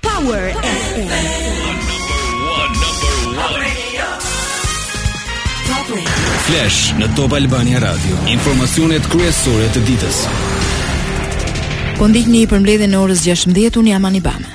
Power FM. Flash në Top Albania Radio. Informacionet kryesore të ditës. Po ndiqni përmbledhjen e orës 16 unë jam Ani Bame.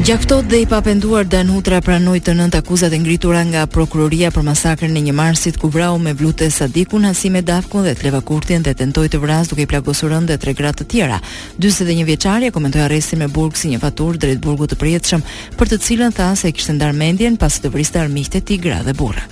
Gjakftohtë dhe i papenduar Dan Hutra pranoi të nëntë akuzat e ngritura nga prokuroria për masakrën e një marsit ku vrau Mevlude Sadikun, Hasime Dafkun dhe Kleva Kurtin dhe tentoi të vrasë duke i plagosur rëndë tre gra të tjera. Dyzet e një vjeçari komentoi arrestin me burg si një faturë drejt burgut të përjetshëm, për të cilën tha se e kishte ndarë mendjen pasi të vriste armiqtë e tij gra dhe burra.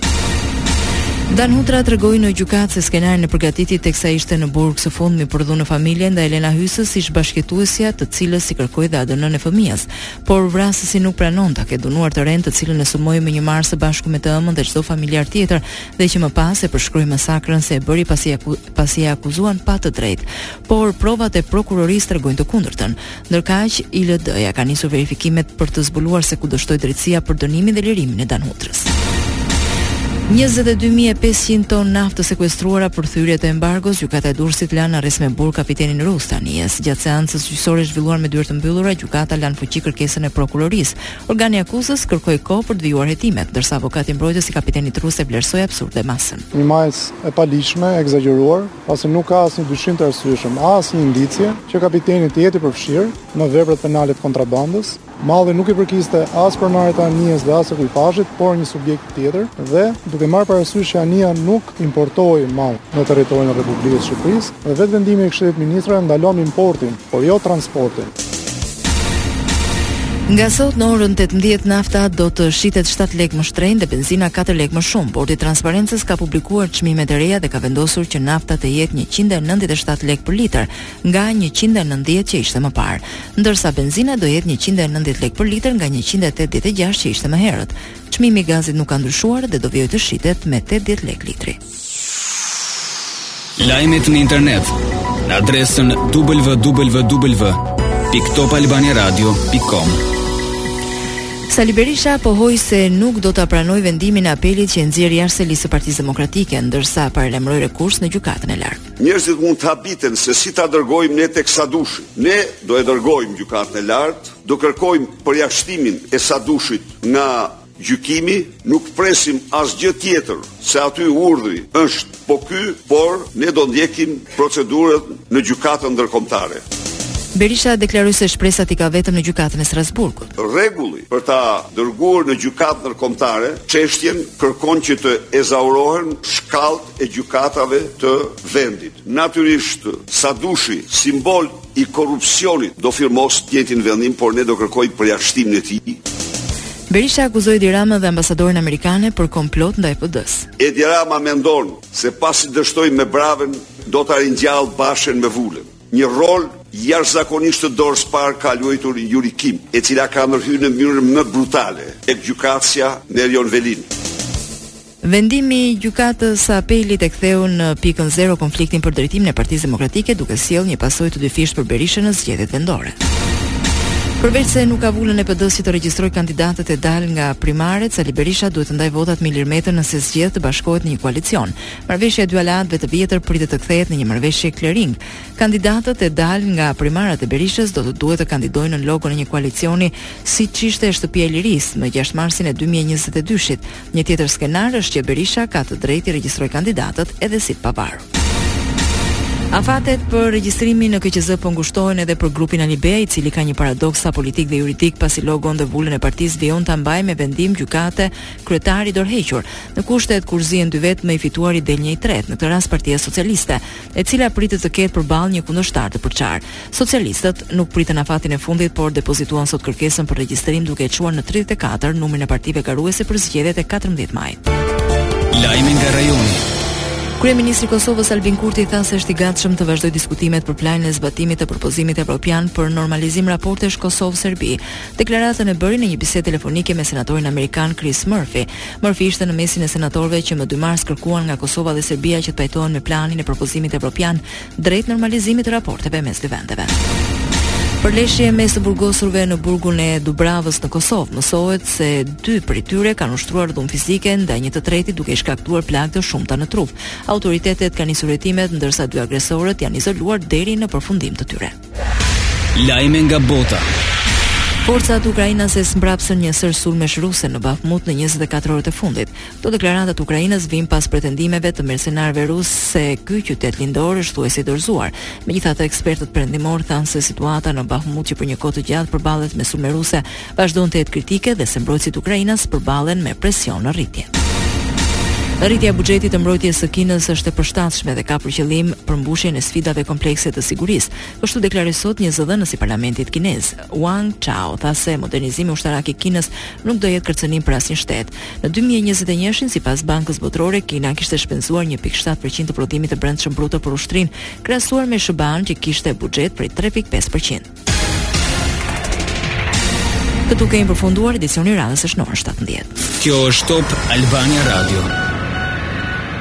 Dan Hutra tregoi në gjykatë se skenarin e përgatiti teksa ishte në burg së fundmi për dhunë në familje ndaj Elena Hysës, ish bashkëjetuesja, të cilës i kërkoi dhe ADN-n e fëmijës, por vrasësi nuk pranon ta ketë dhunuar të renë të cilën e sulmoi më një mars së bashku me të ëmën dhe çdo familjar tjetër dhe që më pas e përshkroi masakrën se e bëri pasi pasi e akuzuan pa të drejtë, por provat e prokurorisë tregojnë të kundërtën. Ndërkaq, ILD-ja ka nisur verifikimet për të zbuluar se ku dështoi drejtësia për dënimin dhe lirimin e Dan Hutrës. 22.500 ton naftë të sekuestruara për thyrje të embargos, gjykata e Durrësit la në arrest me burg kapitenin rus të anijes. Gjatë seancës gjyqësore zhvilluar me dyer të mbyllura, gjykata la në fuqi kërkesën e prokurorisë, Organi i akuzës kërkoi kohë për të vijuar hetimet, ndërsa avokati mbrojtës i kapitenit rus e vlerësoi absurde masën. Një masë e paligjshme, e ekzagjeruar, pasi nuk ka asnjë dyshim të arsyeshëm, asnjë indicie, që kapiteni të jetë i përfshirë në veprat penale të kontrabandës. Malli nuk i përkiste as pronarit të anijes dhe as ekuipazhit, por një subjekti tjetër dhe duke marrë parasysh që anija nuk importoi mall në territorin e Republikës së Shqipërisë dhe vetë vendimi i Këshillit të Ministrave ndalon importin, por jo transportin. Nga sot në orën 18 nafta do të shitet 7 lek më shtrenjtë dhe benzina 4 lek më shumë. Bordi i Transparencës ka publikuar çmimet e reja dhe ka vendosur që nafta të jetë 197 lek për litër, nga 190 që ishte më parë, ndërsa benzina do jetë 190 lek për litër nga 186 që ishte më herët. Çmimi i gazit nuk ka ndryshuar dhe do vijojë të shitet me tetëdhjetë lekë litri. Lajmet në internet në adresën www.topalbaniaradio.com. Sali Berisha pohoi se nuk do ta pranojë vendimin e apelit që e nxjerr jashtë selisë së Partisë Demokratike, ndërsa paralajmëroi rekurs në gjykatën e lartë. Njerëzit mund të habiten se si ta dërgojmë ne tek Sadushi. Ne do e dërgojmë gjykatën e lartë, do kërkojmë përjashtimin e Sadushit nga gjykimi, nuk presim asgjë tjetër, se aty urdhri është po ky, por ne do ndjekim procedurat në gjykatën ndërkombëtare. Berisha deklaroi se shpresat i ka vetëm në gjykatën e Strasburgut. Rregulli për ta dërguar në gjykatë ndërkombëtare çështjen kërkon që të ezaurohen shkallët e gjykatave të vendit. Natyrisht, Sadushi, simbol i korrupsionit do firmosë të njëjtin vendim por ne do kërkojmë përjashttimin e tij. Berisha akuzoi Edi Ramën dhe ambasadoren amerikane për komplot ndaj PD-së. Edi Rama mendon se pasi dështoi me Bravën do ta ringjallë Bashën me vulën. Një rol jashtëzakonisht të dorës së parë ka luajtur Yuri Kim, e cila ka ndërhyrë në mënyrën më brutale tek gjykatësja Merjon Velin. Vendimi i Gjykatës së Apelit e ktheu në pikën zero konfliktin për drejtimin e Partisë Demokratike, duke sjellë një pasojë të dyfishtë për Berishën në zgjedhjet vendore. Përveç se nuk ka vulën e PD-së që të regjistrojë kandidatët e dalë nga primaret, Sali Berisha duhet të ndajë votat me Ilir Metën nëse zgjedh të bashkohet në një koalicion. Marrëveshja e dy aleatëve të vjetër pritet të kthehet në një marrëveshje clearing. Kandidatët e dalë nga primaret e Berishës do të duhet të kandidojnë nën logon e një koalicioni, siç ishte e Shtëpia e Lirisë në 6 marsin e 2022-shit, Një tjetër skenar është që Berisha ka të drejtë të regjistrojë kandidatët edhe si të pavarur. Afatet për regjistrimin në KQZ po ngushtohen edhe për grupin Alibeaj, i cili ka një paradoks sa politik dhe juridik, pasi logon dhe vulën e partisë vijon ta mbajë me vendim gjykate kryetari i dorëhequr. Në kushtet kur zihen dy vetë më i fituari del një i tretë, në këtë rast Partia Socialiste, e cila pritet të ketë përballë një kundërshtar të përçarë. Socialistët nuk pritën afatin e fundit, por depozituan sot kërkesën për regjistrim duke e çuar në 34 numrin e partive garuese për zgjedhjet e 14 majit. Lajme nga rajoni. Kryeministri i Kosovës Albin Kurti tha se është i gatshëm të vazhdojë diskutimet për planin e zbatimit të propozimit evropian për normalizim raportesh Kosovë-Serbi. Deklaratën e bëri në një bisedë telefonike me senatorin amerikan Chris Murphy. Murphy ishte në mesin e senatorëve që më 2 mars kërkuan nga Kosova dhe Serbia që të pajtohen me planin e propozimit evropian drejt normalizimit të raporteve mes dy vendeve. Përleshje mes të burgosurve në burgun e Dubravës në Kosovë, mësohet se dy prej tyre kanë ushtruar dhunë fizike ndaj një të treti duke i shkaktuar plagë të shumta në trup. Autoritetet kanë nisur hetimet ndërsa dy agresorët janë izoluar deri në përfundim të tyre. Lajme nga bota. Forcat ukrainase zmbrapsën një sërë sulmesh ruse në Bakhmut në 24 orët e fundit. Këto deklarata të ukrainasve vijnë pas pretendimeve të mercenarëve rusë se ky qytet lindor është thuajse i dorëzuar. Megjithatë, ekspertët perëndimorë thanë se situata në Bakhmut që për një kohë të gjatë përballet me sulme ruse vazhdon të jetë kritike dhe se mbrojtësit ukrainas përballen me presion në rritje. Rritja e buxhetit të mbrojtjes së Kinës është e përshtatshme dhe ka për qëllim përmbushjen e sfidave komplekse të sigurisë, kështu deklaroi sot një zëdhënës i parlamentit kinez. Wang Chao tha se modernizimi ushtarak i Kinës nuk do jetë kërcënim për asnjë shtet. Në 2021-shin, sipas Bankës Botërore, Kina kishte shpenzuar 1.7% të prodhimit të brendshëm bruto për ushtrinë, krahasuar me SHBA-n që kishte buxhet prej 3.5%. Këtu kemi përfunduar, edicioni i radhës është në orën 17. Kjo është Top Albania Radio.